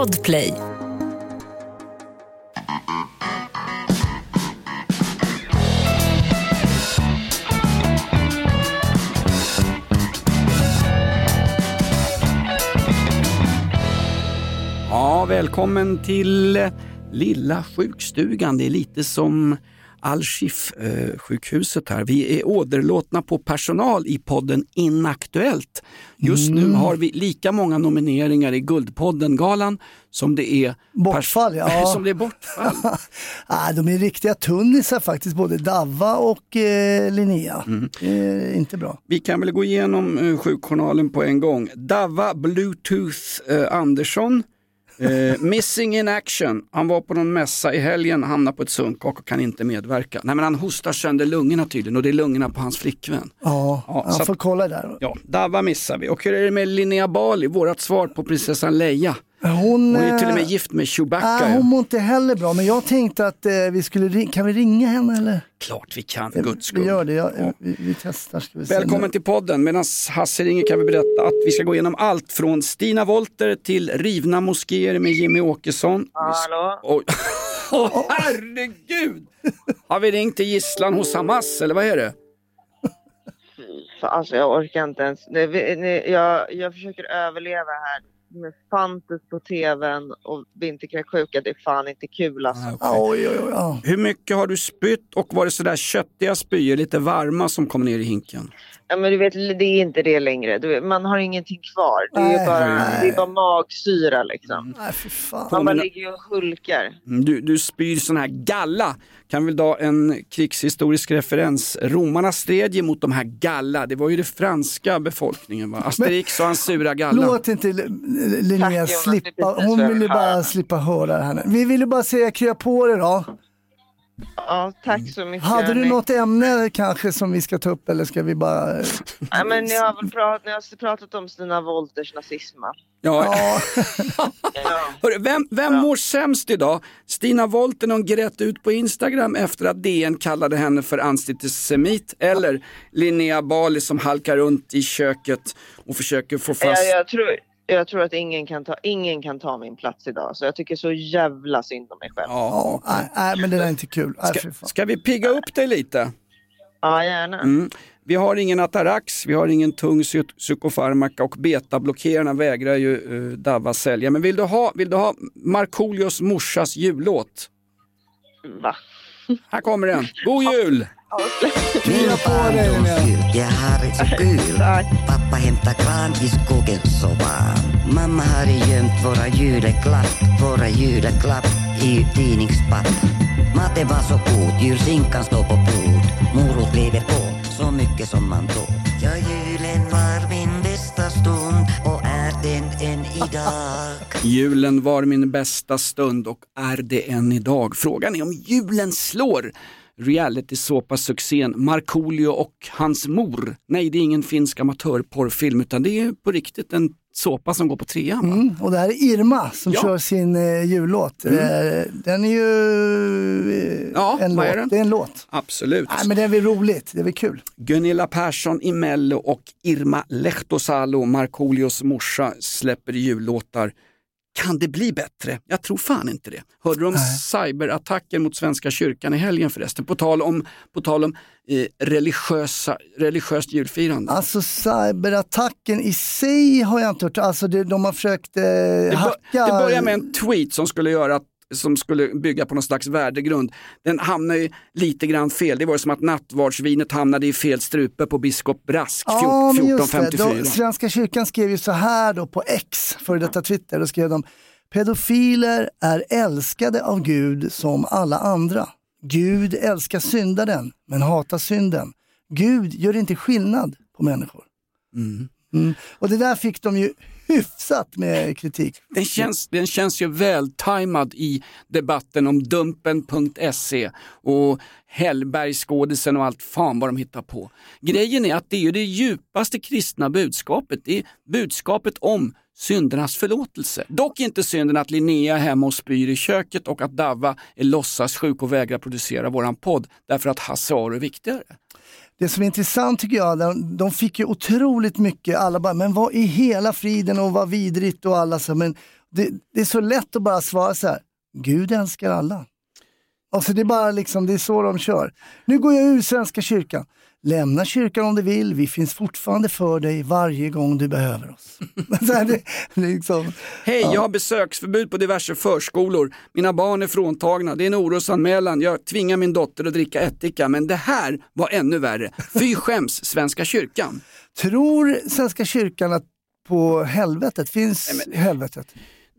Podplay. Ja, välkommen till Lilla sjukstugan. Det är lite som Al-Shif-sjukhuset här. Vi är åderlåtna på personal i podden Inaktuellt. Just nu har vi lika många nomineringar i Guldpodden-galan som det är Bortfall, ja. som det är bortfall. Ah, de är riktiga tunnisar faktiskt, både Davva och eh, Linnea. Eh, inte bra. Vi kan väl gå igenom eh, sjukjournalen på en gång. Davva Bluetooth eh, Andersson. Eh, missing in action. Han var på någon mässa i helgen, hamnade på ett sunkak och kan inte medverka. Nej men han hostar sönder lungorna tydligen och det är lungorna på hans flickvän. Ja, Ja, så får att- kolla där. Ja, Davva missar vi. Och hur är det med Linnea Bali, vårat svar på prinsessan Leia? Hon, Hon är till och med eh, gift med Chewbacca. ja. hon mår inte heller bra, men jag tänkte att eh, vi skulle ring- kan vi ringa henne eller? Klart vi kan, för guds skull. Vi gör det, jag, Ja. vi, vi testar. Ska vi Välkommen nu. till podden. Medan Hasse ringer kan vi berätta att vi ska gå igenom allt från Stina Wolter till rivna moskéer med Jimmy Åkesson. Hallå? Oj. Åh herregud! Har vi ringt till gisslan hos Hamas eller vad är det? Alltså jag orkar inte ens. Jag, jag försöker överleva här med Fantus på tvn och vinterkräksjuka. Det är fan inte kul alltså. Ah, Oj, oj, oj, ja. Hur mycket har du spytt och var det sådär köttiga spyor, lite varma som kom ner i hinken? Ja, men du vet, det är inte det längre. Du vet, man har ingenting kvar. Det är, Nej, ju bara, nej. det är bara magsyra liksom. Nej, fy fan. Man bara ligger och hulkar. Mm, Du, du spyr sån här galla. Kan väl dra en krigshistorisk referens. Romarna stred ju mot de här galla. Det var ju det franska befolkningen. Va? Asterix och hans sura galla. Låt inte Linnea det slippa, hon vad jag vill ju vill bara slippa höra det här nu. Vi ville bara säga krya på dig då. Ja, tack så mycket. Hade du något ämne kanske som vi ska ta upp eller ska vi bara... Ja, men ni har väl pratat, ni har pratat om Stina Wolters nazism? Ja. Ja, Ja. Hörru, vem vem mår sämst idag? Stina Wolter när hon grät ut på Instagram efter att DN kallade henne för antisemit eller Linnea Bali som halkar runt i köket och försöker få fast... Jag, jag, tror, jag tror att ingen kan, ta, ingen kan ta min plats idag. Så jag tycker så jävla synd om mig själv. Ja, Ja. nej, nej, men det där är inte kul. Nej, Ska, ska vi pigga upp dig lite? gärna. Mm. Vi har ingen Atarax, vi har ingen tung psy- psykofarmaka och betablockerarna vägrar ju uh, Davva sälja. Men vill du ha, vill du ha Markoolios morsas jullåt? Va? Här kommer den. God jul! Krya på dig. Jag har det så kul. Pappa hämtar gran i skogen så varm. Mamma har gömt våra julklapp, våra julklapp i tidningspapp. Maten var så god, julskinkan står på bord. Morot lever på, så mycket som man tål. Ja, julen var min bästa stund och Julen var min bästa stund och är det än idag. Frågan är om julen slår reality-såpa-succén Markoolio och hans mor. Nej, det är ingen finsk amatörporrfilm utan det är på riktigt en såpa som går på trean. Mm, och det här är Irma som Ja. kör sin eh, jullåt. Eh, den är ju eh, Ja, en låt. är den? Det är en låt. Absolut. Nej, men det är väl roligt, det är väl kul. Gunilla Persson i Mello och Irma Lehtosalo, Markoolios morsa, släpper jullåtar. Kan det bli bättre? Jag tror fan inte det. Hörde du om cyberattacken mot Svenska kyrkan i helgen förresten? På tal om, på tal om eh, religiösa, religiöst julfirande. Alltså cyberattacken i sig har jag inte hört, alltså det, de har försökt eh, Det, hacka. det börjar med en tweet som skulle göra att som skulle bygga på någon slags värdegrund. Den hamnar ju lite grann fel. Det var som att nattvardsvinet hamnade i fel strupe på biskop Brask Ja, men just det. 1454. Då, Svenska kyrkan skrev ju så här då på X, före detta Twitter, då skrev de Pedofiler är älskade av Gud som alla andra. Gud älskar syndaren, men hatar synden. Gud gör inte skillnad på människor. Mm. Och det där fick de ju hyfsat med kritik. Den känns, den känns ju vältajmad i debatten om Dumpen.se och Hellbergskådisen och allt fan vad de hittar på. Grejen är att det är ju det djupaste kristna budskapet. Det är budskapet om syndernas förlåtelse. Dock inte synden att Linnea är hemma och spyr i köket och att Davva är låtsassjuk och vägrar producera våran podd därför att Hasse Aro är viktigare. Det som är intressant tycker jag, de, de fick ju otroligt mycket, alla bara, men vad i hela friden och vad vidrigt och alla så, men det, det är så lätt att bara svara så här, Gud älskar alla. Alltså det är bara liksom, det är så de kör. Nu går jag ur Svenska kyrkan. Lämna kyrkan om du vill, vi finns fortfarande för dig varje gång du behöver oss. det, liksom, Hej, jag har besöksförbud på diverse förskolor. Mina barn är fråntagna. Det är en orosanmälan. Jag tvingar min dotter att dricka ättika. Men det här var ännu värre. Fy skäms, Svenska kyrkan. Tror Svenska kyrkan att på helvetet finns helvetet?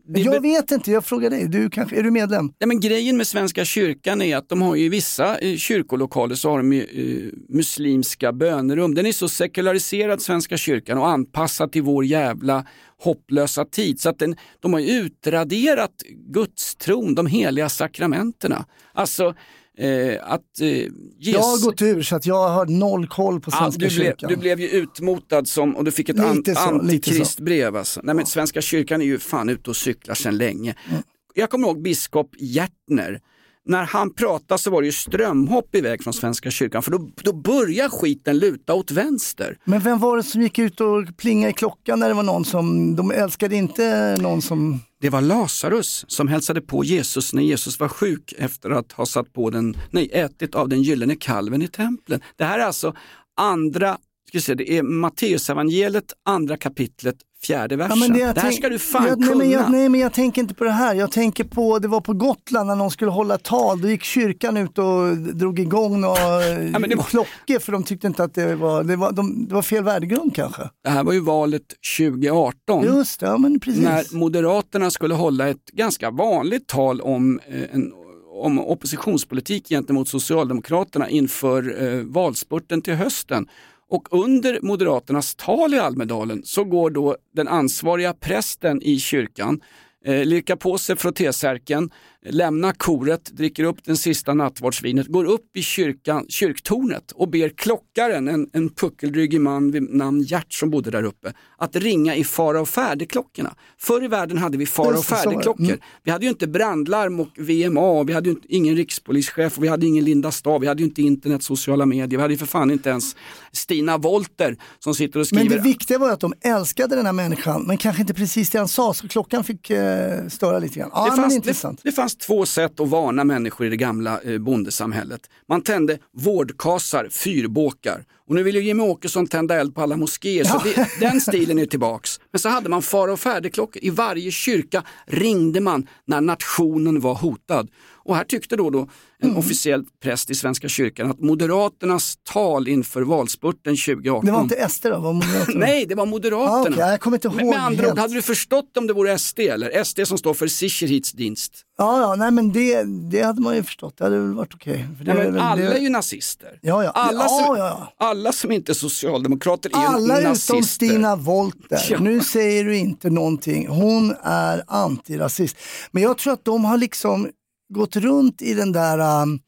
Jag vet inte, jag frågar dig. Du kanske, är du medlem? Nej, men grejen med Svenska kyrkan är att de har ju i vissa eh, kyrkolokaler så har de ju, eh, muslimska bönerum. Den är så sekulariserad Svenska kyrkan och anpassad till vår jävla hopplösa tid så att den, de har ju utraderat gudstron, de heliga sakramenterna. Alltså eh, att eh, Jesus... Jag har gått ur så att jag har noll koll på Svenska du, blev, kyrkan. du blev ju utmotad som, och du fick ett an, Lite antikristbrev. Alltså. Nej, men Svenska kyrkan är ju fan ute och cyklar sedan länge. Mm. Jag kommer ihåg biskop Hjärtner. När han pratade så var det ju strömhopp iväg från Svenska kyrkan för då, då börjar skiten luta åt vänster. Men vem var det som gick ut och plingade i klockan när det var någon som, de älskade inte någon som det var Lazarus som hälsade på Jesus när Jesus var sjuk efter att ha satt på den, nej, ätit av den gyllene kalven i templen. Det här är alltså andra, ska säga, det är Matteusevangeliet, andra kapitlet, fjärde versen. men det, jag här ska du fan jag, nej, kunna. men jag, nej men jag tänker inte på det här. Jag tänker på, det var på Gotland när någon skulle hålla tal. Då gick kyrkan ut och drog igång några det var- klockor för de tyckte inte att det var, det var, de, det var fel värdegrund kanske. Det här var ju valet 2018. Just det, ja men precis. när Moderaterna skulle hålla ett ganska vanligt tal om, eh, en, om oppositionspolitik gentemot Socialdemokraterna inför eh, valspurten till hösten. Och under Moderaternas tal i Almedalen så går då den ansvariga prästen i kyrkan, eh, lirkar på sig frottésärken lämnar koret, dricker upp den sista nattvardsvinet, går upp i kyrkan, kyrktornet och ber klockaren, en, en puckeldrygig man vid namn Gert som bodde där uppe, att ringa i fara och färdigklockorna. Förr i världen hade vi fara och det, det. färdigklockor. Mm. Vi hade ju inte brandlarm och VMA, vi hade ju inte, ingen rikspolischef, och vi hade ingen Linda Stav, vi hade ju inte internet, sociala medier, vi hade ju för fan inte ens Stina Wolter som sitter och Men skriver det viktiga var att de älskade den här människan, men kanske inte precis det han sa, så klockan fick eh, störa lite grann. Ja, det, men fanns, det, intressant. det fanns två sätt att varna människor i det gamla eh, bondesamhället. Man tände vårdkasar, fyrbåkar. Och nu vill ju Jimmie Åkesson tända eld på alla moskéer, så det, den stilen är tillbaks. Men så hade man fara och färdigklockor. I varje kyrka ringde man när nationen var hotad. Och här tyckte då, då en Mm. officiell präst i Svenska kyrkan att Moderaternas tal inför valspurten 2018 Det var inte SD då? Var Moderaterna? Nej, det var Moderaterna. Ah, okej, jag kommer inte ihåg Men med andra ord, hade du förstått om det vore SD eller SD som står för Sicherhetsdienst? Ja, ja, nej men det, det hade man ju förstått, det hade väl varit okej. Nej, men väl- alla det- är ju nazister. Ja, ja. Alla, Ja, som, ja, alla som inte är socialdemokrater är Alla ju utom nazister. Stina Wolter. Ja. Nu säger du inte någonting. Hon är antirasist. Men jag tror att de har liksom gått runt i den där um,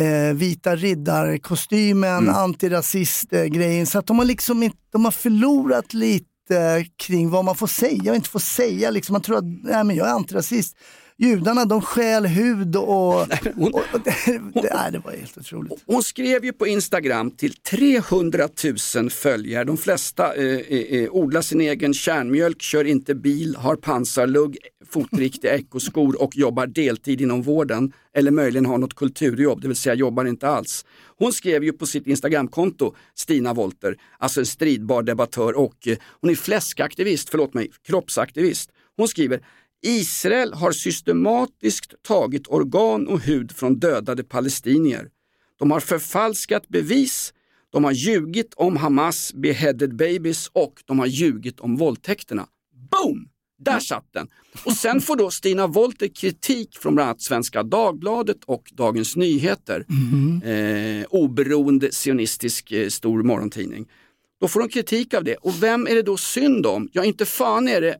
eh, vita riddarkostymen, Mm. antirasist-grejen. Så att de har liksom inte, de har förlorat lite kring vad man får säga och inte får säga. Liksom. Man tror att nej, men jag är antirasist. Judarna de stjäl hud och... hon- och, och det, det, nej, det var helt otroligt. Hon skrev ju på Instagram till 300 000 följare. De flesta eh, eh, eh, odlar sin egen kärnmjölk, kör inte bil, har pansarlugg, fotriktiga ekoskor och jobbar deltid inom vården. Eller möjligen har något kulturjobb, det vill säga jobbar inte alls. Hon skrev ju på sitt Instagramkonto, Stina Wolter, alltså en stridbar debattör och eh, hon är fläskaktivist, förlåt mig, kroppsaktivist. Hon skriver Israel har systematiskt tagit organ och hud från dödade palestinier. De har förfalskat bevis, de har ljugit om Hamas beheaded babies och de har ljugit om våldtäkterna. Boom! Där satt den. Och sen får då Stina Wolter kritik från bland annat Svenska Dagbladet och Dagens Nyheter. Eh, oberoende sionistisk eh, stor morgontidning. Då får de kritik av det. Och vem är det då synd om? Ja, inte fan är det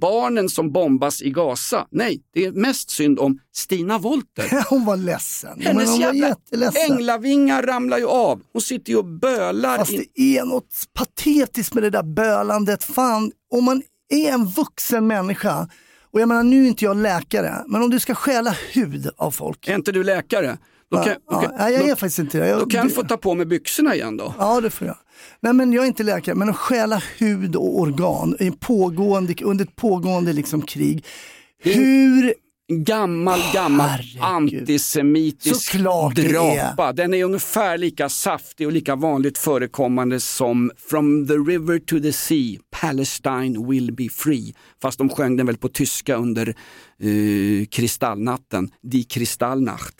barnen som bombas i Gaza. Nej, det är mest synd om Stina Wolter. Hon var ledsen. Hennes hon jävla jätteledsen. änglavingar ramlar ju av. Hon sitter ju och bölar. Fast in... det är något patetiskt med det där bölandet. Fan, om man är en vuxen människa, och jag menar nu är inte jag läkare, men om du ska stjäla hud av folk. Är inte du läkare? Då kan, ja, då kan, ja, jag är då, faktiskt inte det. Jag, då kan jag få ta på mig byxorna igen då. Ja, det får jag. Nej, men jag är inte läkare, men att stjäla hud och organ i en pågående, under ett pågående liksom, krig. Hur Gammal, gammal herregud. antisemitisk drapa. Den är ungefär lika saftig och lika vanligt förekommande som From the river to the sea, Palestine will be free. Fast de sjöng den väl på tyska under eh, kristallnatten, Die Kristallnacht.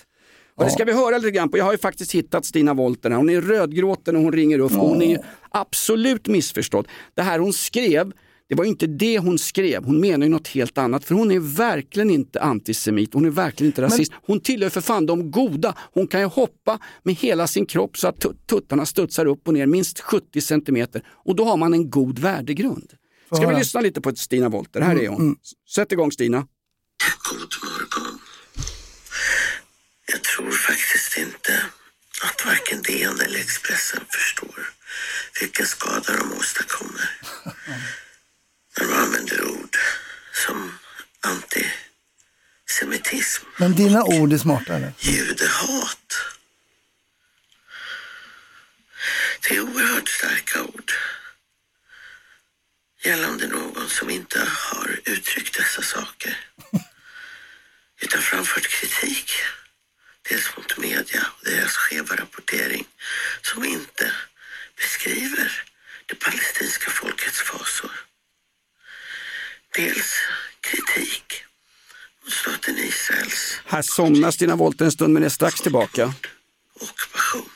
Och det ska vi höra lite grann på. Jag har ju faktiskt hittat Stina Wolter här. Hon är rödgråten och hon ringer upp. Hon är absolut missförstådd. Det här hon skrev, det var ju inte det hon skrev. Hon menar ju något helt annat. För hon är verkligen inte antisemit. Hon är verkligen inte rasist. Hon tillhör för fan de goda. Hon kan ju hoppa med hela sin kropp så att tut- tuttarna studsar upp och ner minst 70 centimeter. Och då har man en god värdegrund. Ska vi lyssna lite på Stina Wolter? Här är hon. Sätt igång Stina. Jag tror faktiskt inte att varken DN eller Expressen förstår vilken skada de åstadkommer när de använder ord som antisemitism, Men dina ord är smartare. judehat. Det är oerhört starka ord gällande någon som inte har uttryckt dessa saker utan framfört kritik. Dels mot media och deras skeva rapportering som inte beskriver det palestinska folkets fasor. Dels kritik mot staten Israels Här somnar Stina Wolter en stund men är strax tillbaka. ockupation.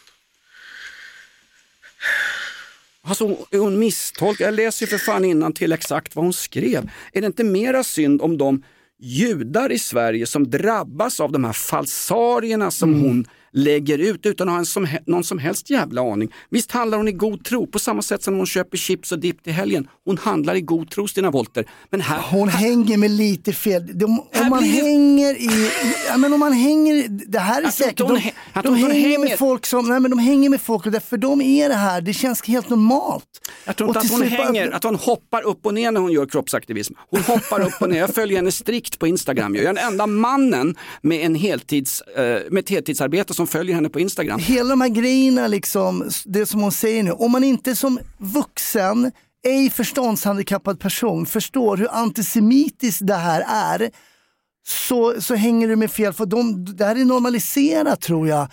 Alltså, hon misstolkad? Jag läser ju för fan till exakt vad hon skrev. Är det inte mera synd om de judar i Sverige som drabbas av de här falsarierna som Mm. hon lägger ut utan att ha som, någon som helst jävla aning. Visst handlar hon i god tro på samma sätt som hon köper chips och dipp till helgen. Hon handlar i god tro Stina Wolter. Men här, Hon hänger med lite fel. De, Här om man blir- hänger i, ja, men om man hänger, i- det här är säkert, de, de hon hänger med folk som, nej men de hänger med folk, och där- för dem är det här, det känns helt normalt. Jag tror inte att hon hänger, att hon hoppar upp och ner när hon gör kroppsaktivism. Hon hoppar upp och ner, jag följer henne strikt på Instagram. Jag är den enda mannen med, en heltids, eh, med ett heltidsarbete som följer henne på Instagram. Hela de här grejerna, liksom, det som hon säger nu, om man inte som vuxen, ej förståndshandikappad person förstår hur antisemitiskt det här är, så, så hänger du med fel. För de, det här är normaliserat tror jag.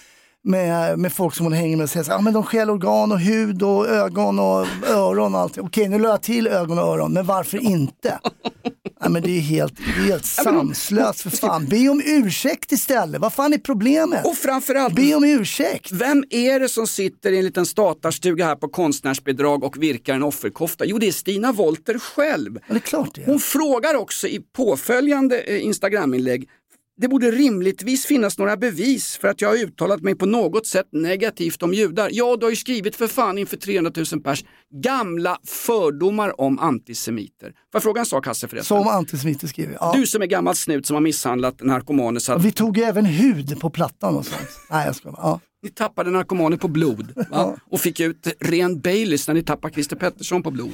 Med, med folk som hon hänger med och säger att ah, men de stjäl organ och hud och ögon och öron och allt. Okej, nu la jag till ögon och öron, men varför inte? ja, men det är helt, det är helt sanslöst för fan. Be om ursäkt istället. Vad fan är problemet? Och framförallt, Be om ursäkt. vem är det som sitter i en liten statarstuga här på konstnärsbidrag och virkar en offerkofta? Jo, det är Stina Wolter själv. Ja, det är klart det. Hon frågar också i påföljande eh, Instagraminlägg det borde rimligtvis finnas några bevis för att jag har uttalat mig på något sätt negativt om judar. Ja, du har ju skrivit för fan inför 300 000 pers gamla fördomar om antisemiter. Får jag fråga en sak Hasse förresten? Som antisemiter skriver. Ja. Du som är gammal snut som har misshandlat narkomaner så att Vi tog ju även hud på plattan och sånt. Nej, jag skojar. Ja. ni tappade narkomaner på blod va? och fick ut ren Baileys när ni tappade Christer Pettersson på blod.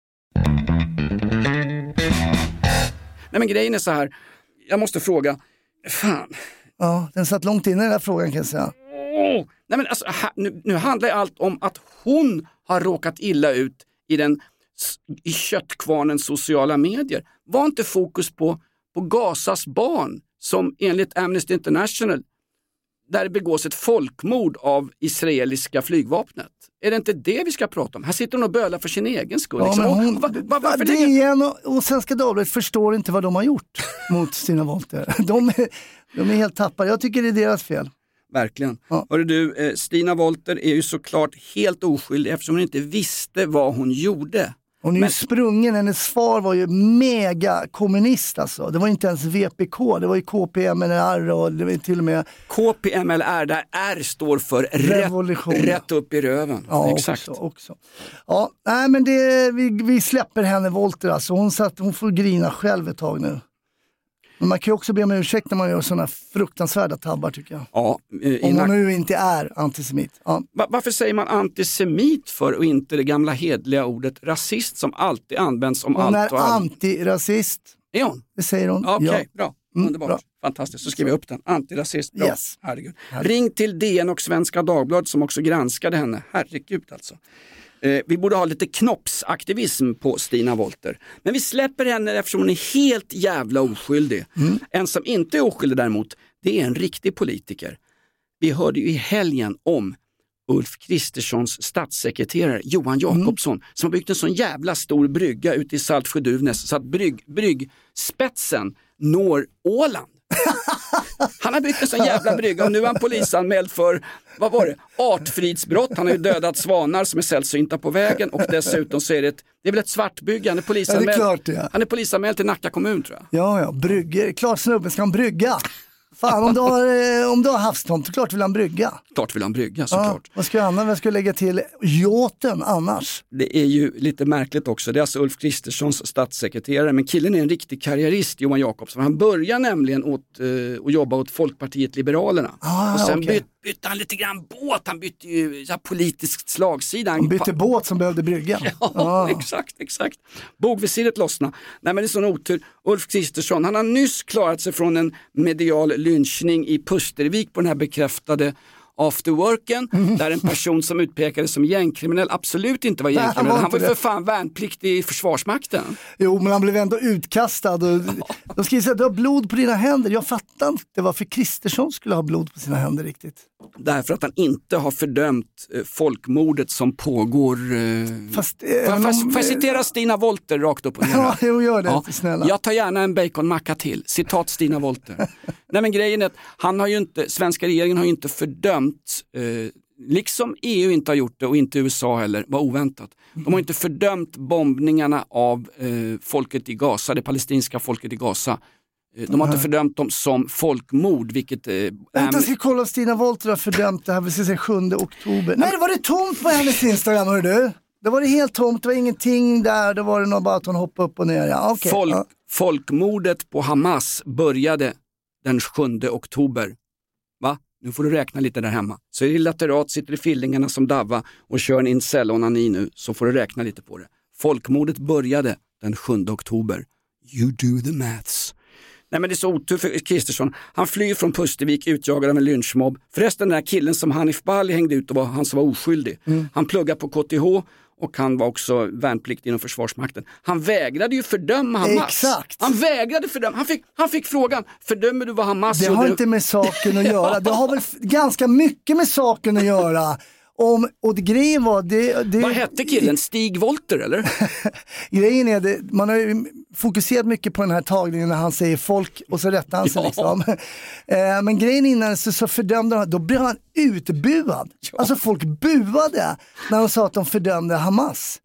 Nej men grejen är så här, jag måste fråga, fan, ja, den satt långt inne den där frågan kan jag säga. Åh! Nej men alltså, ha, nu, nu handlar allt om att hon har råkat illa ut i, den, i köttkvarnens sociala medier. Var inte fokus på, på Gazas barn som enligt Amnesty International där det begås ett folkmord av israeliska flygvapnet. Är det inte det vi ska prata om? Här sitter hon och bölar för sin egen skull. Ja, liksom. men Och hon, va- va- varför DN och, och Svenska Dagbladet förstår inte vad de har gjort mot Stina Wolter. De, är- de är helt tappade. Jag tycker det är deras fel. Verkligen. Ja. Hörru du, eh, Stina Wolter är ju såklart helt oskyldig eftersom hon inte visste vad hon gjorde. Hon är ju Men- sprungen, hennes far var ju mega kommunist alltså. Det var inte ens VPK, det var ju KPMNR och det var till och med KPMLR, där R står för Revolution. rätt, rätt upp i röven. Ja, Exakt. Också, också. Ja, nej men det, vi, vi släpper henne Volter alltså. Hon, satt, hon får grina själv ett tag nu. Men man kan ju också be om ursäkt när man gör sådana fruktansvärda tabbar tycker jag. Ja, eh, Om hon nack- nu inte är antisemit. Ja. Va- Varför säger man antisemit för och inte det gamla hedliga ordet rasist som alltid används om Hon är allt och alla? antirasist, Är hon? det säger hon. Okej, Ja. bra. Mm, Underbart. bra. Fantastiskt, så skriver jag upp den. Antirasist, bra. Yes. Herregud. Ring till DN och Svenska Dagbladet som också granskade henne. Herregud alltså. Eh, vi borde ha lite knoppsaktivism på Stina Wolter. Men vi släpper henne eftersom hon är helt jävla oskyldig. Mm. En som inte är oskyldig däremot, det är en riktig politiker. Vi hörde ju i helgen om Ulf Kristerssons statssekreterare Johan Jakobsson som har byggt en sån jävla stor brygga ute i Saltsjö-Duvnäs så att brygg, bryggspetsen når Åland. Han har byggt en sån jävla brygga och nu är han polisanmäld för, vad var det, artfridsbrott. Han har ju dödat svanar som är sällsynta på vägen och dessutom så är det ett, det är väl ett svartbygge. Han är polisanmäld, klart det är. han är polisanmäld till Nacka kommun tror jag. Ja, ja, brygger. Klart snubben ska ha en brygga. Fan, om du har, eh, om du har havstomt, klart vill han brygga. Klart vill han brygga Ja, såklart. vad ska jag annars? Ska jag lägga till? Yachten annars? Det är ju lite märkligt också. Det är alltså Ulf Kristerssons statssekreterare, men killen är en riktig karriärist, Johan Jakobsson. Han börjar nämligen åt, eh, att jobba åt Folkpartiet Liberalerna. Ah, och sen okej. byt, bytte han lite grann båt, han bytte ju så här, politisk slagsida. Han bytte båt som behövde brygga. Ja, Ah. exakt, exakt. Bogvisiret lossnade. Nej men det är sån otur. Ulf Kristersson, han har nyss klarat sig från en medial lynchning i Pustervik på den här bekräftade afterworken, Mm. där en person som utpekades som gängkriminell absolut inte var Nej, han gängkriminell. var Han var inte ju för fan värnpliktig i Försvarsmakten. Jo, men han blev ändå utkastad. Och, de skriver här, du har blod på dina händer. Jag fattar inte varför Kristersson skulle ha blod på sina händer riktigt. Därför att han inte har fördömt eh, folkmordet som pågår. Eh... Fast, eh, får jag citera Stina Wolter rakt upp och ner? Ja, jo, gör det. Ja, Snälla. Jag tar gärna en baconmacka till. Citat Stina Wolter. Nej men grejen är att han har ju inte, svenska regeringen har ju inte fördömt, eh, liksom EU inte har gjort det och inte USA heller, var oväntat. De har inte fördömt bombningarna av eh, folket i Gaza, det palestinska folket i Gaza. Eh, De har inte fördömt dem som folkmord, vilket eh, Vänta, jag ska kolla om Stina Wolter har fördömt det här, vi ska se 7 oktober. Nej, det var det tomt på hennes Instagram, hör du. Det var det helt tomt, det var ingenting där, det var det nog bara att hon hoppade upp och ner. Ja, okej. Folk, ja. Folkmordet på Hamas började den 7 oktober. Nu får du räkna lite där hemma. Så är det laterat, sitter i fillingarna som Davva och kör en incel-onani nu, så får du räkna lite på det. Folkmordet började den 7 oktober. You do the maths. Nej men det är så otur för Kristersson. Han flyr från Pustervik utjagad av en lynchmobb. Förresten den där killen som Hanif Bali hängde ut och var han som var oskyldig. Han pluggar på KTH och han var också värnpliktig inom Försvarsmakten. Han vägrade ju fördöma Hamas. Exakt. Han vägrade fördöma. Han fick, han fick frågan, fördömer du vad Hamas Det gjorde? har inte med saken att göra. Det har väl ganska mycket med saken att göra. Om, och det, grejen var, det, det, Vad hette killen? Stig Wolter eller? grejen är, det, man har ju fokuserat mycket på den här tagningen när han säger folk och så rättar han sig Ja. liksom. Eh, Men grejen innan så, så fördömde han, då blev han utbuad. Alltså folk buade när de sa att de fördömde Hamas.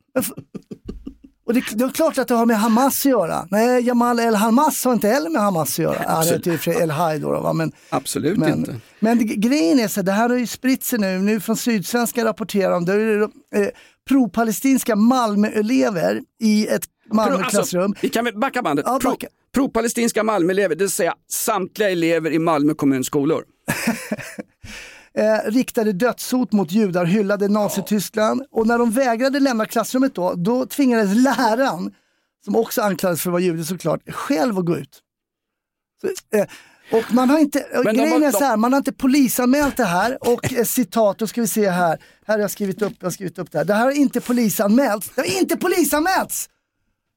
Och det, det är klart att det har med Hamas att göra. Nej, Jamal El Hamas har inte heller med Hamas att göra. Det heter ju för El då, va? men Absolut men, inte. men det, grejen är så det här har ju spritt sig nu, nu från Sydsvenska rapporterar om det, är det eh, pro-palestinska Malmöelever i ett Malmöklassrum. Alltså, vi kan backa bandet. Ja, Pro- backa. Pro-palestinska Malmöelever, det vill säga samtliga elever i Malmö kommuns skolor. eh, riktade dödshot mot judar, hyllade Nazityskland och när de vägrade lämna klassrummet då, då tvingades läraren, som också anklagades för att vara jude såklart, själv att gå ut. Så, eh, och man har inte, Men grejen är så här, man har inte polisanmält det här och eh, citat, då ska vi se här, här har jag skrivit upp, jag har skrivit upp det här. Det här har inte polisanmälts, det har inte polisanmälts!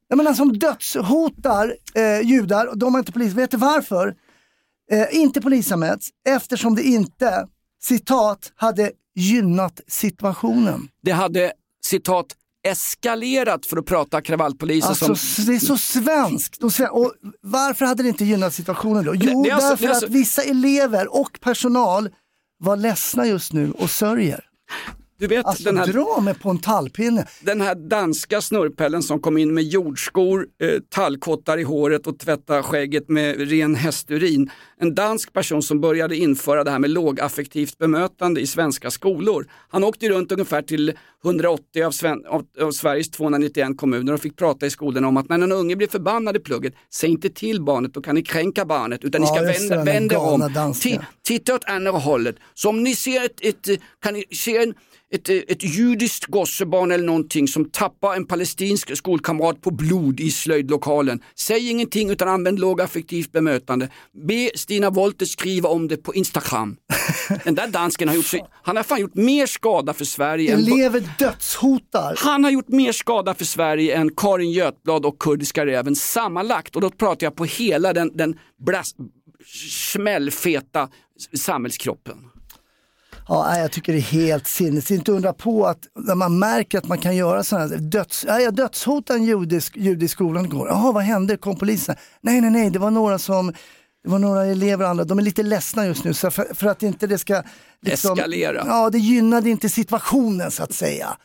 Jag menar som dödshotar eh, judar, de har inte polis, vet du varför? Eh, inte polisanmälts eftersom det inte, citat, hade gynnat situationen. Det hade, citat, eskalerat för att prata kravallpoliser Alltså som... det är så svenskt. Och, varför hade det inte gynnat situationen då? Jo, det är alltså- därför det är alltså- att vissa elever och personal var ledsna just nu och sörjer. Du vet Alltså den här dra mig på en tallpinne. den här danska snurrpellen som kom in med jordskor, eh, tallkottar i håret och tvätta skägget med ren hästurin. En dansk person som började införa det här med lågaffektivt bemötande i svenska skolor. Han åkte runt ungefär till 180 av, Sven- av, av Sveriges 291 kommuner och fick prata i skolorna om att när en unge blir förbannad i plugget, säg inte till barnet, då kan ni kränka barnet, utan Ja, ni ska vända, vända om. titta åt andra hållet. Så om ni ser ett, ett, kan ni se en, ett, ett judiskt gossebarn eller någonting som tappar en palestinsk skolkamrat på blod i slöjdlokalen. Säg ingenting utan använd lågaffektivt bemötande. Be Stina Wollter skriva om det på Instagram. Den där dansken har gjort, sig, han har fan gjort mer skada för Sverige än, Elever dödshotar. han har gjort mer skada för Sverige än Karin Götblad och Kurdiska räven sammanlagt. Och då pratar jag på hela den, den blas, smällfeta samhällskroppen. Ja, jag tycker det är helt sinnes. Inte undra på att när man märker att man kan göra sådana här döds... Ja, jag dödshotade en judisk, judisk i skolan igår. Jaha, vad hände? Kom polisen? Nej, nej, nej, det var några som det var några elever och andra, de är lite ledsna just nu så för, för att inte det ska liksom- Eskalera. Ja, det gynnade inte situationen så att säga.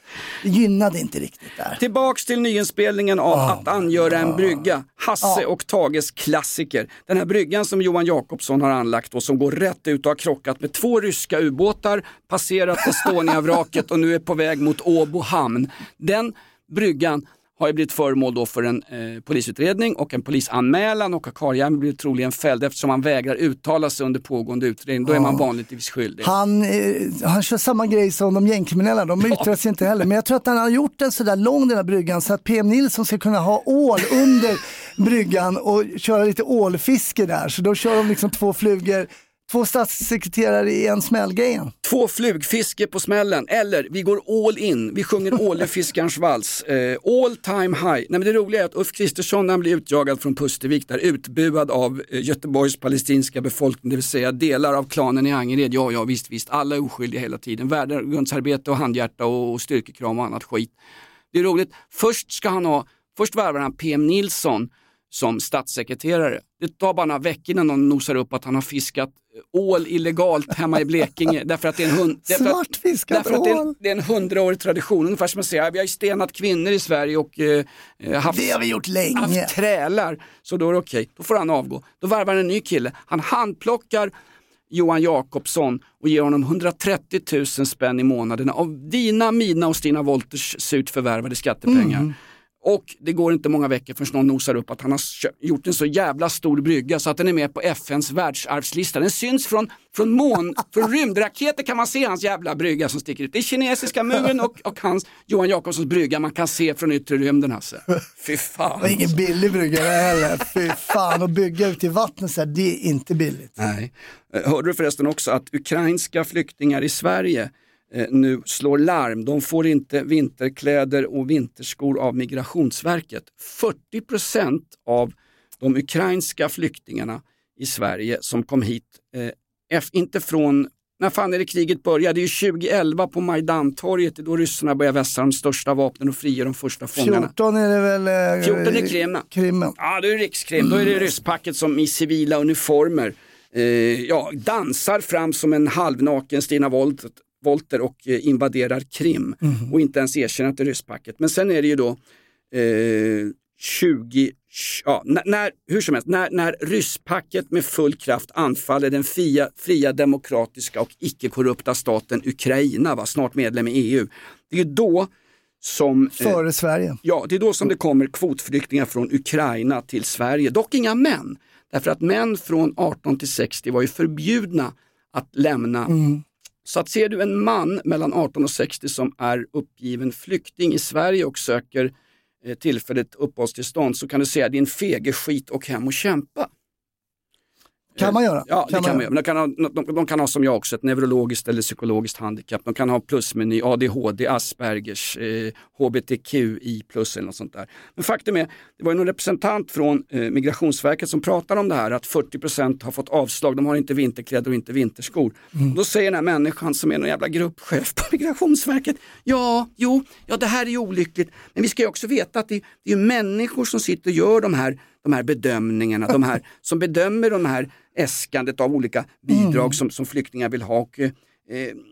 Det gynnade inte riktigt där. Tillbaks till nyinspelningen av Att angöra en brygga. Hasse och Tages klassiker. Den här bryggan som Johan Jakobsson har anlagt och som går rätt ut och har krockat med två ryska ubåtar, passerat Estonia-vraket och nu är på väg mot Åbo hamn. Den bryggan har ju blivit föremål då för en eh, polisutredning och en polisanmälan och Karjärn blir troligen fälld eftersom han vägrar uttala sig under pågående utredning. Då är man vanligtvis skyldig. Han, eh, han kör samma grej som de gängkriminella, de yttrar sig inte heller. Men jag tror att han har gjort den sådär lång den här bryggan så att PM Nilsson ska kunna ha ål under bryggan och köra lite ålfiske där. Så då kör de liksom två flugor, två statssekreterare i en smällgrejen. Två flugfiske på smällen eller vi går all in, vi sjunger ålefiskarens vals. Eh, all time high. Nej, men det roliga är att Ulf Kristersson när han blir utjagad från Pustervik där utbuad av eh, Göteborgs palestinska befolkning, det vill säga delar av klanen i Angered. Ja, ja visst, visst, alla är oskyldiga hela tiden. Värdegrundsarbete och handhjärta och, och styrkekram och annat skit. Det är roligt. Först ska han ha, först värvar han PM Nilsson som statssekreterare. Det tar bara några veckor innan någon nosar upp att han har fiskat ål illegalt hemma i Blekinge. därför att det är en hund... därför att- Därför att det är, en, det är en hundraårig tradition, ungefär som att säga vi har ju stenat kvinnor i Sverige och eh, eh, haft, Det har vi gjort länge. haft trälar. Så då är det okej, då får han avgå. Då varvar han en ny kille. Han handplockar Johan Jakobsson och ger honom 130 000 spänn i månaden av dina, mina och Stina Wolters surt förvärvade skattepengar. Mm. Och det går inte många veckor förrän någon nosar upp att han har gjort en så jävla stor brygga så att den är med på FNs världsarvslista. Den syns från, från, mån, från rymdraketer kan man se hans jävla brygga som sticker ut. Det är kinesiska muren och, och hans Johan Jakobssons brygga man kan se från yttre rymden Hasse. Fy fan. Det var ingen billig brygga heller. Fy fan, att bygga ute i vattnet så här, det är inte billigt. Nej. Eh, Hörde du förresten också att ukrainska flyktingar i Sverige nu slår larm. De får inte vinterkläder och vinterskor av Migrationsverket. 40% av de ukrainska flyktingarna i Sverige som kom hit, eh, inte från när fan är det kriget började? Det är ju 2011 på Majdantorget, det är då ryssarna börjar vässa de största vapnen och frigör de första fångarna. 14 är det väl? eh, 14 är Krim. Krimmen. Ja, det är rikskrim. Då är det rysspacket som i civila uniformer eh, ja, dansar fram som en halvnaken Stina Wolt, Wolter och eh, invaderar Krim och inte ens erkänner att det är rysspacket. Men sen är det ju då eh, 20, ja, när, hur som helst, när, när rysspacket med full kraft anfaller den fria, fria demokratiska och icke-korrupta staten Ukraina, va, snart medlem i EU. Det är då som... eh, Före Sverige. Ja, det är då som det kommer kvotflyktingar från Ukraina till Sverige. Dock inga män. Därför att män från 18 till 60 var ju förbjudna att lämna. Så att ser du en man mellan 18 och 60 som är uppgiven flykting i Sverige och söker eh, tillfälligt uppehållstillstånd så kan du säga din fege skit och hem och kämpa. Kan man göra. Ja, det kan man göra. De kan, ha, de, de kan ha som jag också ett neurologiskt eller psykologiskt handikapp. De kan ha plusmeny, ADHD, Aspergers, eh, HBTQI plus eller något sånt där. Men faktum är, det var någon representant från eh, Migrationsverket som pratade om det här att 40% har fått avslag, de har inte vinterkläder och inte vinterskor. Och då säger den här människan som är någon jävla gruppchef på Migrationsverket, ja, jo, ja det här är ju olyckligt, men vi ska ju också veta att det, det är människor som sitter och gör de här, de här bedömningarna, de här som bedömer de här äskandet av olika bidrag som, som flyktingar vill ha. Och, eh,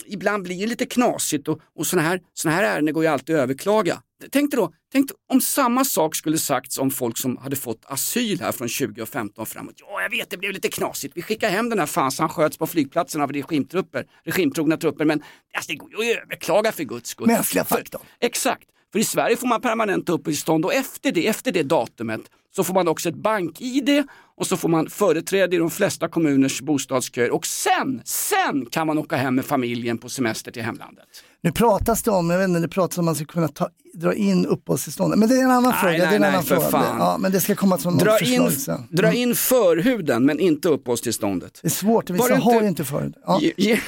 ibland blir det lite knasigt och, och sådana här, såna här ärenden går ju alltid att överklaga. Tänk dig då, tänk dig om samma sak skulle sagts om folk som hade fått asyl här från 2015 framåt. Ja, jag vet, det blev lite knasigt. Vi skickar hem den här fan så han sköts på flygplatsen av regimtrupper, regimtrogna trupper. Men alltså, det går ju att överklaga för guds skull. Mänskliga faktorn. Exakt. För i Sverige får man permanent uppehållstillstånd och efter det, efter det datumet så får man också ett bank-id och så får man företräde i de flesta kommuners bostadsköer och sen, sen kan man åka hem med familjen på semester till hemlandet. Nu pratas det om, jag vet inte, det pratas om att man ska kunna ta, dra in uppehållstillståndet. Men det är en annan Nej, fråga. nej, det är en nej, annan för fråga. fan. Ja, men det ska komma som Dra förslag in, sen. dra in förhuden men inte uppehållstillståndet. Det är svårt, vissa har ju inte förut. Ja.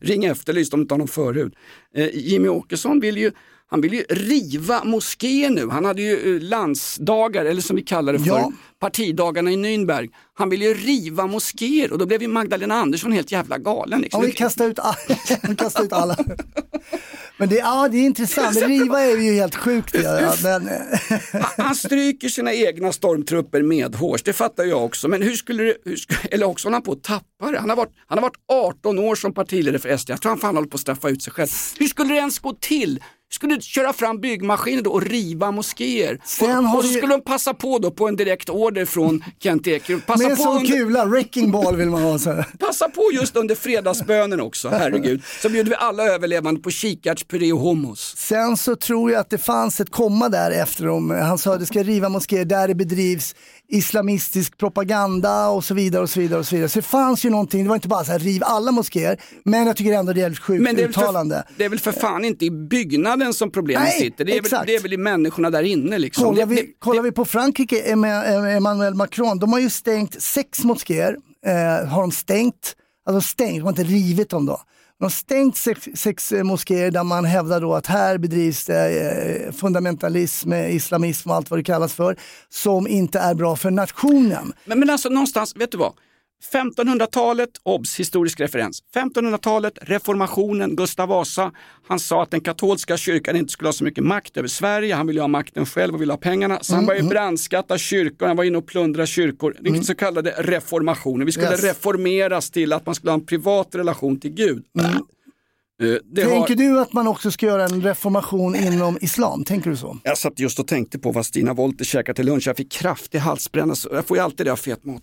Ring Efterlyst om du inte har någon förhud. Eh, Jimmy Åkesson vill ju han vill ju riva moskéer nu. Han hade ju eh, landsdagar, eller som vi kallar det för, Ja. partidagarna i Nürnberg. Han vill ju riva moskéer och då blev ju Magdalena Andersson helt jävla galen. Liksom. Ja, vi kastar ut, all, vi kastar ut alla. Men det, ja, det är intressant, riva är ju helt sjukt. Ja, men, Han, han stryker sina egna stormtrupper medhårs, det fattar jag också. Men hur skulle det, hur, sk- eller också håller han på att tappa det. Han har, varit, han har varit 18 år som partiledare för SD, jag tror han fan håller på att straffa ut sig själv. Hur skulle det ens gå till? Skulle du köra fram byggmaskiner då och riva moskéer? Och, och så skulle de passa på då på en direkt order från Kent Ekeroth. Passa, med en på sån under, kula, wrecking ball vill man ha. Så passa på just under fredagsbönen också, herregud. Så bjuder vi alla överlevande på kikärtspuré och hummus. Sen så tror jag att det fanns ett komma där efter dem. Han sa att det ska riva moskéer där det bedrivs islamistisk propaganda och så vidare och så vidare. och Så vidare. Så det fanns ju någonting, det var inte bara så här riv alla moskéer, men jag tycker ändå det är ett sjukt Men det är, väl uttalande. för, det är väl för fan inte i byggnaden som problemet Nej, sitter. Det är, väl, exakt. det är väl i människorna där inne liksom. Kollar det, vi, det, kollar vi på Frankrike, Emma- Emmanuel Macron, de har ju stängt sex moskéer. Eh, har de stängt, alltså stängt, de har inte rivit dem då. De har stängt sex, sex moskéer där man hävdar då att här bedrivs det eh, fundamentalism, eh, islamism och allt vad det kallas för, som inte är bra för nationen. men, men alltså någonstans, vet du vad? 1500-talet, obs, historisk referens. 1500-talet, reformationen, Gustav Vasa. Han sa att den katolska kyrkan inte skulle ha så mycket makt över Sverige. Han ville ha makten själv och ville ha pengarna. Så han började brandskatta kyrkor, han var inne och plundrade kyrkor. Den så kallade reformationen. Vi skulle Yes. reformeras till att man skulle ha en privat relation till Gud. Eh, Det har... Tänker du att man också ska göra en reformation inom islam? Tänker du så? Jag satt just och tänkte på vad Stina Wollter käkade till lunch. Jag fick kraftig halsbränna. Jag får ju alltid det av fet mat.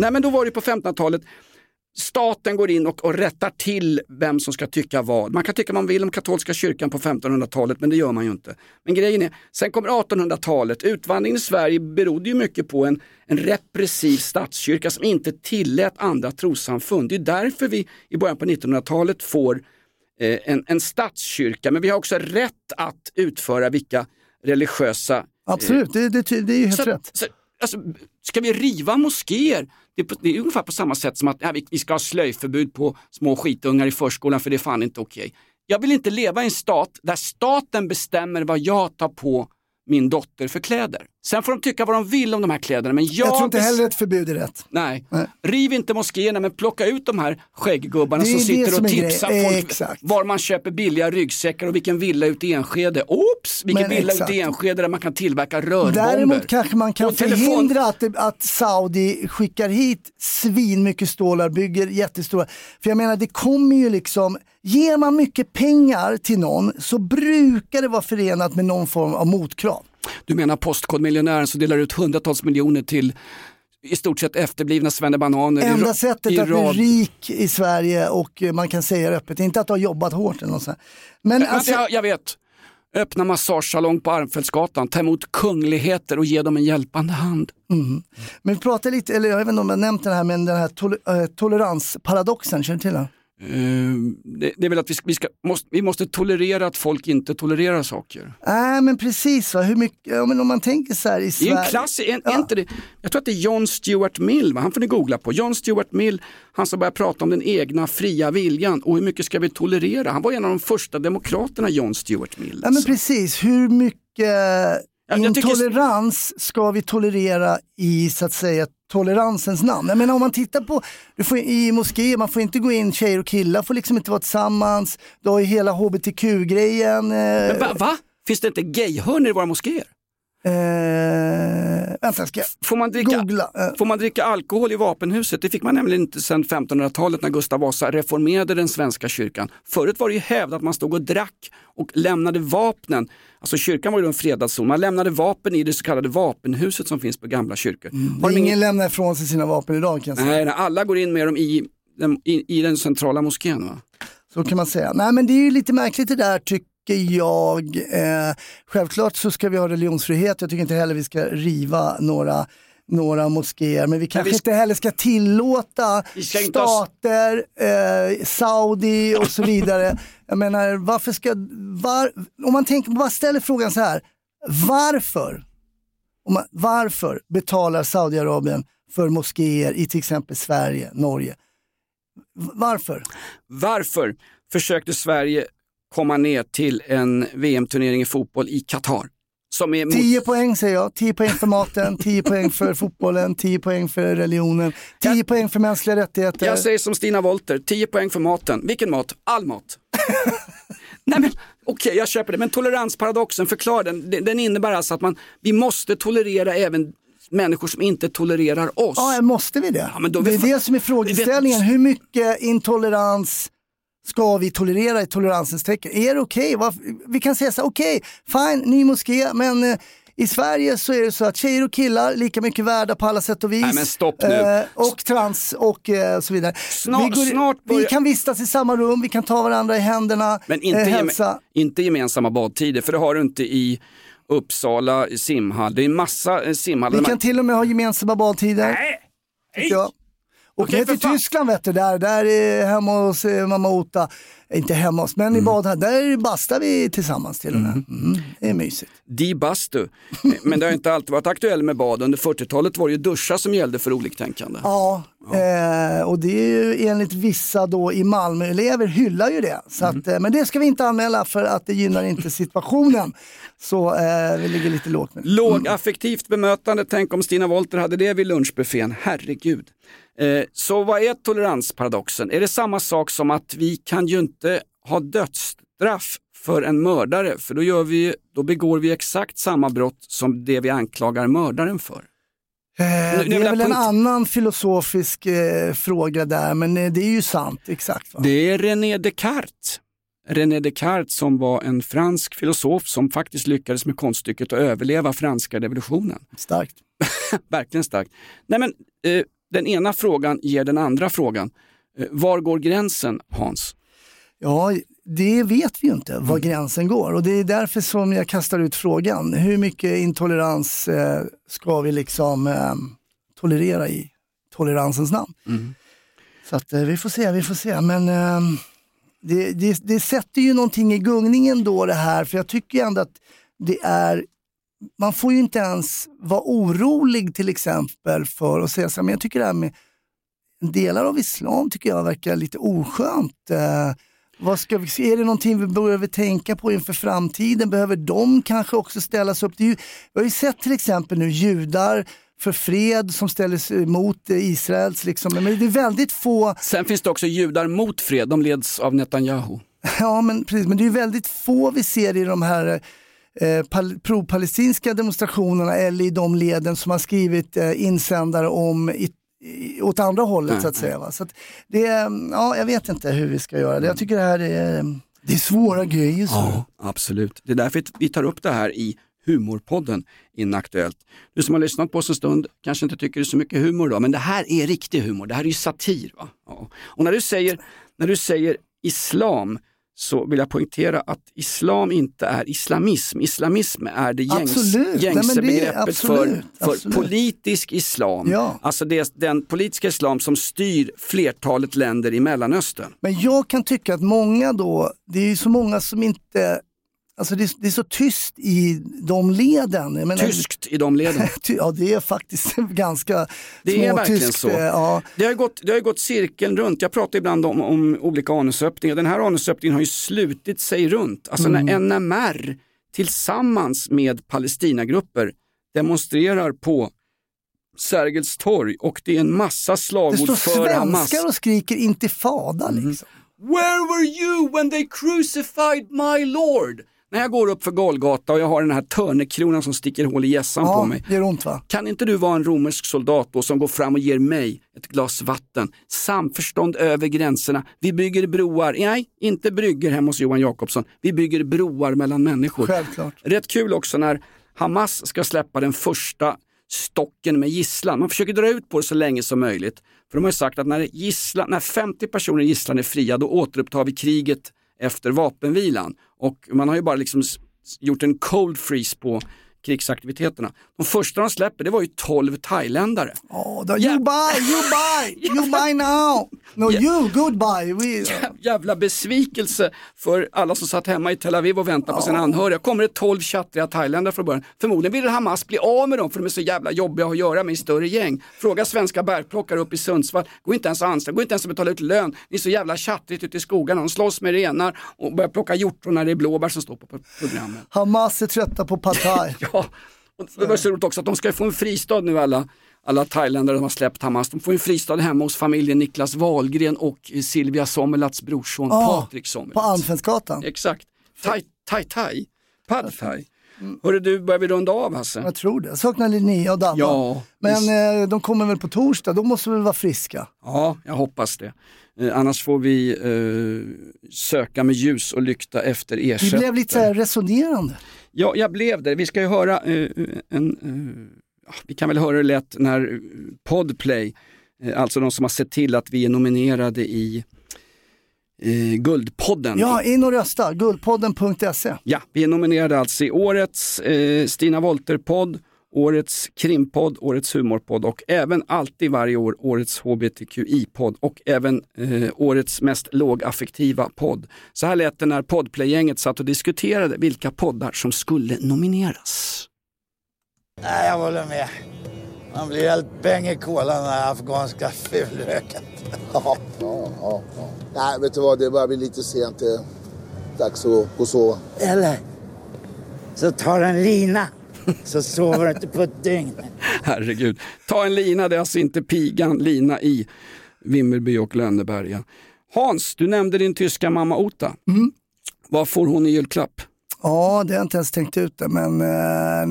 Nej men då var det på 1500-talet. staten går in och, och rättar till vem som ska tycka vad. Man kan tycka man vill om katolska kyrkan på 1500-talet men det gör man ju inte. Men grejen är, sen kommer 1800-talet, utvandringen i Sverige berodde ju mycket på en, en repressiv statskyrka som inte tillät andra trossamfund. Det är därför vi i början på 1900-talet får eh, en, en statskyrka men vi har också rätt att utföra vilka religiösa Absolut, det, det, det är ju helt så, rätt. Så, alltså, ska vi riva moskéer? Det, är på- det är ungefär på samma sätt som att ja, vi, vi ska ha slöjförbud på små skitungar i förskolan för det är fan inte okej. Jag vill inte leva i en stat där staten bestämmer vad jag tar på min dotter för kläder. Sen får de tycka vad de vill om de här kläderna men jag, Jag tror inte heller ett förbud är rätt. Nej. riv inte moskéerna men plocka ut de här skägggubbarna som sitter som och tipsar folk Exakt. var man köper billiga ryggsäckar och vilken villa ute i Enskede. Oops, vilken Men villa exakt. ute i Enskede där man kan tillverka rörbomber. Däremot kanske man kan Och förhindra att, det- att Saudi skickar hit svin mycket stålar, bygger jättestora. För jag menar det kommer ju liksom, ger man mycket pengar till någon så brukar det vara förenat med någon form av motkrav. Du menar postkodmiljonären som delar ut hundratals miljoner till i stort sett efterblivna svennebananer. Enda sättet att bli rik i Sverige och eh, man kan säga det öppet, inte att har jobbat hårt eller något sånt. Men Vänta, alltså, jag, jag vet. Öppna massagesalong på Armfältsgatan, ta emot kungligheter och ge dem en hjälpande hand. mm. men vi pratar lite, eller jag vet inte om jag nämnt den här, men den här tol- eh, toleransparadoxen, känner du till den? Eh, det, det är väl att vi, vi, ska, måste, vi måste tolerera att folk inte tolererar saker. Nej men precis, va? Hur mycket, ja, men om man tänker så här i Det är Sverige. en klass, är, är inte det, jag tror att det är John Stuart Mill, va? han får ni googla på. John Stuart Mill, han som börjar prata om den egna fria viljan och hur mycket ska vi tolerera? Han var en av de första demokraterna, John Stuart Mill. Ja men precis, hur mycket tycker- intolerans ska vi tolerera i så att säga toleransens namn? Jag menar om man tittar på, du får, i moskéer, man får inte gå in, tjejer och killar får liksom inte vara tillsammans. Du har ju hela hbtq-grejen. Men Eh, va, va? Finns det inte gayhörnor i våra moskéer? Eh, vänta, ska jag Får man, dricka, googla? Eh, får man dricka alkohol i vapenhuset? Det fick man nämligen inte sedan 1500-talet när Gustav Vasa reformerade den svenska kyrkan. Förut var det ju hävdat att man stod och drack och lämnade vapnen. Alltså kyrkan var ju en fredad zon. Man lämnade vapen i det så kallade vapenhuset som finns på gamla kyrkor. Har de ingen ingen... lämnar ifrån sig sina vapen idag kan jag säga. Nej, nej, alla går in med dem i den, i, i den centrala moskén. Va? Så kan man säga. Nej men det är ju lite märkligt det där tycker jag. Eh, självklart så ska vi ha religionsfrihet. Jag tycker inte heller vi ska riva några några moskéer, men vi kanske vi inte heller ska tillåta ska stater, eh, Saudi och så vidare. Jag menar, varför ska, var, om man tänker, bara ställer frågan så här, varför, om man, varför betalar Saudiarabien för moskéer i till exempel Sverige, Norge? Varför? Varför försökte Sverige komma ner till en VM-turnering i fotboll i Qatar? Som är mot... 10 poäng säger jag. 10 poäng för maten, 10 poäng för fotbollen, 10 poäng för religionen, 10 poäng för mänskliga rättigheter. Jag säger som Stina Wolter, 10 poäng för maten. Vilken mat? All mat. Nej men okej, jag köper det. Men toleransparadoxen, förklara den. Den- innebär alltså att man, vi måste tolerera även människor som inte tolererar oss. Ja, måste vi det? men då- det är det som är frågeställningen. Hur mycket intolerans ska vi tolerera i toleransens tecken? Är det okej? Varför- Vi kan säga så här, okej, fine, ny moské, men eh, i Sverige så är det så att tjejer och killar lika mycket värda på alla sätt och vis. Nej, men stopp nu. Eh, och trans och eh, så vidare. Snart- vi, går, snart vi börjar- kan vistas i samma rum, vi kan ta varandra i händerna, Men inte, eh, geme- hälsa. inte gemensamma badtider, för det har du inte i Uppsala simhall. Det är en massa eh, simhallar. Vi kan till och med ha gemensamma badtider. Nej! Och Okej, ner till fan. Tyskland vet du, där, där är hemma hos eh, mamma Ota, inte hemma hos, men i badhallen, där bastar vi tillsammans till och med. Mm, det är mysigt. Di bastu. Men det har inte alltid varit aktuellt med bad. Under 40-talet var det ju duschar som gällde för oliktänkande. Ja, Eh, och det är ju enligt vissa då i Malmö-elever hyllar ju det. Så att, eh, men det ska vi inte anmäla för att det gynnar inte situationen. Så eh, vi ligger lite lågt det. Lågaffektivt bemötande, tänk om Stina Wolter hade det vid lunchbuffén, herregud. Eh, så vad är toleransparadoxen? Är det samma sak som att vi kan ju inte ha dödsstraff för en mördare, för då, gör vi, då begår vi exakt samma brott som det vi anklagar mördaren för. Eh, Nu- det är väl en annan filosofisk eh, fråga där, men eh, det är ju sant. Exakt. Va? Det är René Descartes. René Descartes som var en fransk filosof som faktiskt lyckades med konststycket att överleva franska revolutionen. Starkt. Verkligen starkt. Nej, men, den ena frågan ger den andra frågan. Var går gränsen Hans? Ja, det vet vi ju inte var gränsen går och det är därför som jag kastar ut frågan. Hur mycket intolerans eh, ska vi liksom eh, tolerera i toleransens namn? Så att eh, vi får se, vi får se. Men eh, det, det, det sätter ju någonting i gungningen då det här, för jag tycker ändå att det är man får ju inte ens vara orolig till exempel för att säga så här, men jag tycker det här med delar av islam tycker jag verkar lite oskönt. Eh, vad ska vi, är det någonting vi behöver tänka på inför framtiden? Behöver de kanske också ställas upp? Det ju, vi har ju sett till exempel nu judar för fred som ställer sig mot Israels, liksom. men det är väldigt få Sen finns det också judar mot fred, de leds av Netanyahu. Ja, men precis. Men det är väldigt få vi ser i de här eh, pal- pro-palestinska demonstrationerna eller i de leden som har skrivit eh, insändare om i, åt andra hållet Nej, så att säga. Va? Så det, ja, jag vet inte hur vi ska göra det. Jag tycker det här är, det är svåra grejer. Så. Ja, absolut. Det är därför vi tar upp det här i Humorpodden Inaktuellt. Du som har lyssnat på oss en stund kanske inte tycker det är så mycket humor då, men det här är riktig humor. Det här är ju satir. Va? Ja. Och när du, säger, när du säger islam så vill jag poängtera att islam inte är islamism. Islamism är det gängs, Absolut. Gängse det begreppet absolut, för, för politisk islam. Ja. Alltså det är den politiska islam som styr flertalet länder i Mellanöstern. Men jag kan tycka att många då, det är ju så många som inte Alltså det, är, det är så tyst i de leden. Menar- Tyskt i de leden. Ja, det är faktiskt ganska Det är verkligen småtyskt, så. eh, Ja. Det, har gått, det har gått cirkeln runt. Jag pratar ibland om, om olika anusöppningar. Den här anusöppningen har ju slutit sig runt. Alltså Mm. när NMR tillsammans med Palestinagrupper demonstrerar på Sergels torg och det är en massa Det slagord står för Hamas. svenskar och skriker intifada Mm. liksom. Where were you when they crucified my lord? När jag går upp för Golgata och jag har den här törnekronan som sticker hål i hjässan på Ja, mig. det gör ont va? Kan inte du vara en romersk soldat då som går fram och ger mig ett glas vatten? Samförstånd över gränserna. Vi bygger broar. Nej, inte brygger hemma hos Johan Jakobsson. Vi bygger broar mellan människor. Självklart. Rätt kul också när Hamas ska släppa den första stocken med gisslan. Man försöker dra ut på det så länge som möjligt. För de har ju sagt att när, gisslan, när 50 personer i gisslan är fria då återupptar vi kriget efter vapenvilan. Och man har ju bara liksom gjort en cold freeze på krigsaktiviteterna. De första de släpper det var ju 12 thailändare. Oh, då, you buy, you buy, you buy now. No, you goodbye. We, Jävla besvikelse för alla som satt hemma i Tel Aviv och väntade på sina anhöriga. Kommer det 12 tjattriga thailändare från början? Förmodligen vill Hamas bli av med dem för de är så jävla jobbiga att göra med i större gäng. Fråga svenska bärplockare uppe i Sundsvall, går inte ens att anställa, går inte ens att betala ut lön. Ni är så jävla tjattrigt ute i skogarna, de slåss med renar och börjar plocka hjortron när det är blåbär som står på programmet. Hamas är trötta på pad thai. Ja, och det var så roligt också att de ska få en fristad nu alla, alla thailändare som har släppt Hamas. De får en fristad hemma hos familjen Niklas Wahlgren och Silvia Sommerlats brorson Ja, Patrik Sommerlats. På Almstensgatan. Exakt. Thai, thai, thai. Pad thai. Hörru du, börjar vi runda av Hasse? Jag tror det. Jag saknar Linnea och Dabba. Ja, Men eh, de kommer väl på torsdag, då måste vi väl vara friska. Ja, jag hoppas det. Eh, annars får vi eh, söka med ljus och lykta efter ersättare. blev lite resonerande. Ja, jag blev det. Vi ska ju höra eh, en, ja, vi kan väl höra det lätt när Podplay, eh, alltså de som har sett till att vi är nominerade i Guldpodden. Ja, in och rösta. Guldpodden.se. Ja, vi är nominerade alltså i årets Stina Wolter-podd, årets krimpodd, årets humorpodd och även alltid varje år årets hbtqi-podd och även eh, årets mest lågaffektiva podd. Så här lät det när Podplay-gänget satt och diskuterade vilka poddar som skulle nomineras. Nej, jag håller med. Man blir helt bäng i kolan när afghanska fulröken. Ja, ja, ja. Nej, vet du vad? Det börjar bli lite sent. Det är dags att gå och sova. Eller så tar en lina så sover du inte på ett dygn. Herregud. Ta en lina, det är alltså inte pigan Lina i Vimmerby och Lönneberga. Hans, du nämnde din tyska mamma Ota. Vad får hon i julklapp? Ja, det har jag inte ens tänkt ut det, men eh,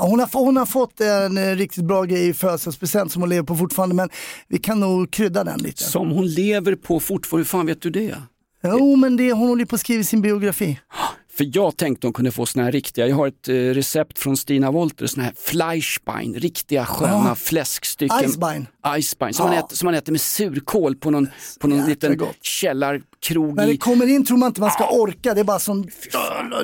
hon, har, hon har fått en eh, riktigt bra grej i födelsedagspresent som hon lever på fortfarande, men vi kan nog krydda den lite. Som hon lever på fortfarande, hur fan vet du det? Jo, men det, hon håller på att skriva sin biografi. För jag tänkte hon kunde få såna här riktiga, jag har ett eh, recept från Stina Wolter, såna här Fleischbein, riktiga sköna Ja. fläskstycken. Icebein. Icebein, som, Ja. man äter, som man äter med surkål på någon, på någon liten källarkrog När det kommer in tror man inte man ska orka, det är bara som,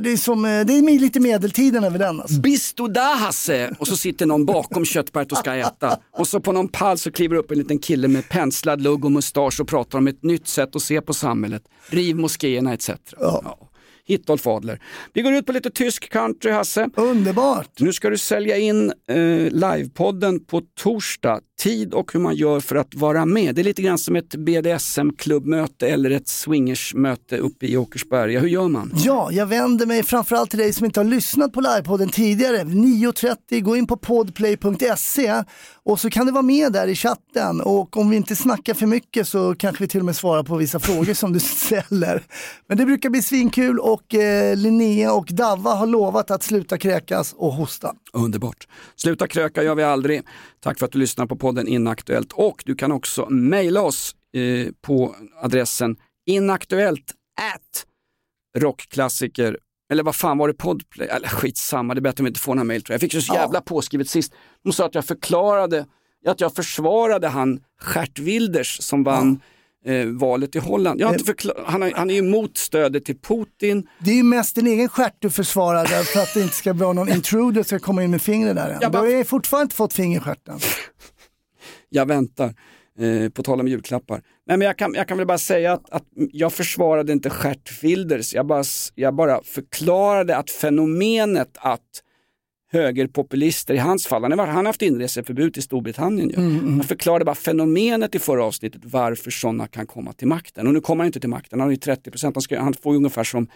det är, som, eh, det är lite medeltiden över den. Alltså. Bist du där Hasse? Och så sitter någon bakom köttberget och ska äta. Och så på någon pall så kliver upp en liten kille med penslad lugg och mustasch och pratar om ett nytt sätt att se på samhället. Riv moskéerna etc. Ja. Hitolf Adler. Vi går ut på lite tysk country Hasse. Underbart! Nu ska du sälja in eh, livepodden på torsdag. Tid och hur man gör för att vara med. Det är lite grann som ett BDSM-klubbmöte eller ett swingersmöte uppe i Åkersberga. Hur gör man? Ja, jag vänder mig framförallt till dig som inte har lyssnat på livepodden tidigare. 9.30, gå in på podplay.se och så kan du vara med där i chatten och om vi inte snackar för mycket så kanske vi till och med svarar på vissa frågor som du ställer. Men det brukar bli svinkul och eh, Linnea och Davva har lovat att sluta kräkas och hosta. Underbart. Sluta kröka gör vi aldrig. Tack för att du lyssnar på podden Inaktuellt och du kan också mejla oss eh, på adressen inaktuellt at rockklassiker eller vad fan var det Podplay? Eller skitsamma, det är bättre om vi inte får några mejl tror jag. Jag fick så jävla påskrivet sist. De sa att jag förklarade, att jag försvarade han Gert Wilders som vann eh, valet i Holland. Jag har inte förklar- han, har, han är emot stödet till Putin. Det är ju mest din egen stjärt du försvarar där för att det inte ska vara någon intruder som komma in med fingret där än. Jag bara- Du har ju fortfarande inte fått finger i stjärten. Jag väntar. Eh, på tal om julklappar. Nej, men jag, kan, jag kan väl bara säga att, att jag försvarade inte Gert Wilders. Jag bara, jag bara förklarade att fenomenet att högerpopulister, i hans fall, han har, han haft inreseförbud till Storbritannien. Ju. Mm, mm. Jag förklarade bara fenomenet i förra avsnittet, varför sådana kan komma till makten. Och nu kommer han inte till makten, han har ju 30 procent, han, ska- han får ju ungefär som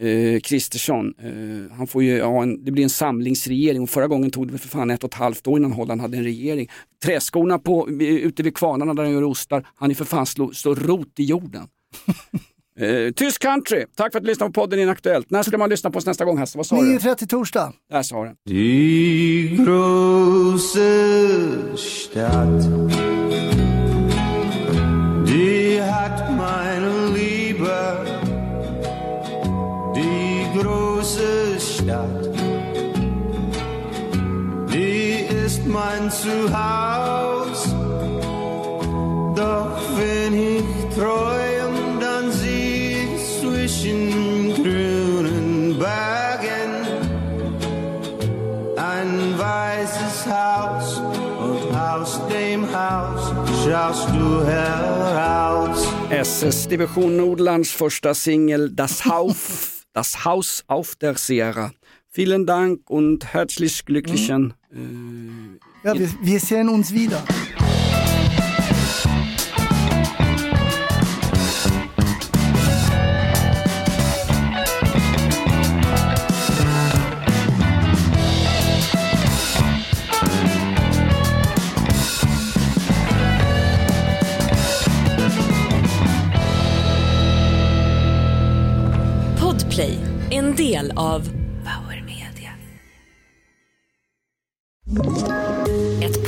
eh, Kristersson. Eh, han får ju ha en, det blir en samlingsregering och förra gången tog det för fan ett och ett halvt år innan Holland hade en regering. Träskorna på, ute vid kvarnarna där han gör ostar, han är för fan slå, slå rot i jorden. eh, tysk country, tack för att du lyssnade på podden Inaktuellt. När ska man lyssna på oss nästa gång Hasse? Vad sa du? 9.30 torsdag. Där sa den. Die große Stadt, die hat meine Liebe. Die große Stadt, die ist mein Zuhause. Doch wenn ich ich zwischen grünen Bergen ein weißes Haus und aus dem Haus schaust du heraus. SS Division Nordlands första singel Das Haus, das Haus auf der Sierra. Vielen Dank und herzlich glücklichen. Ja, wir, wir sehen uns wieder. Del av Power Media.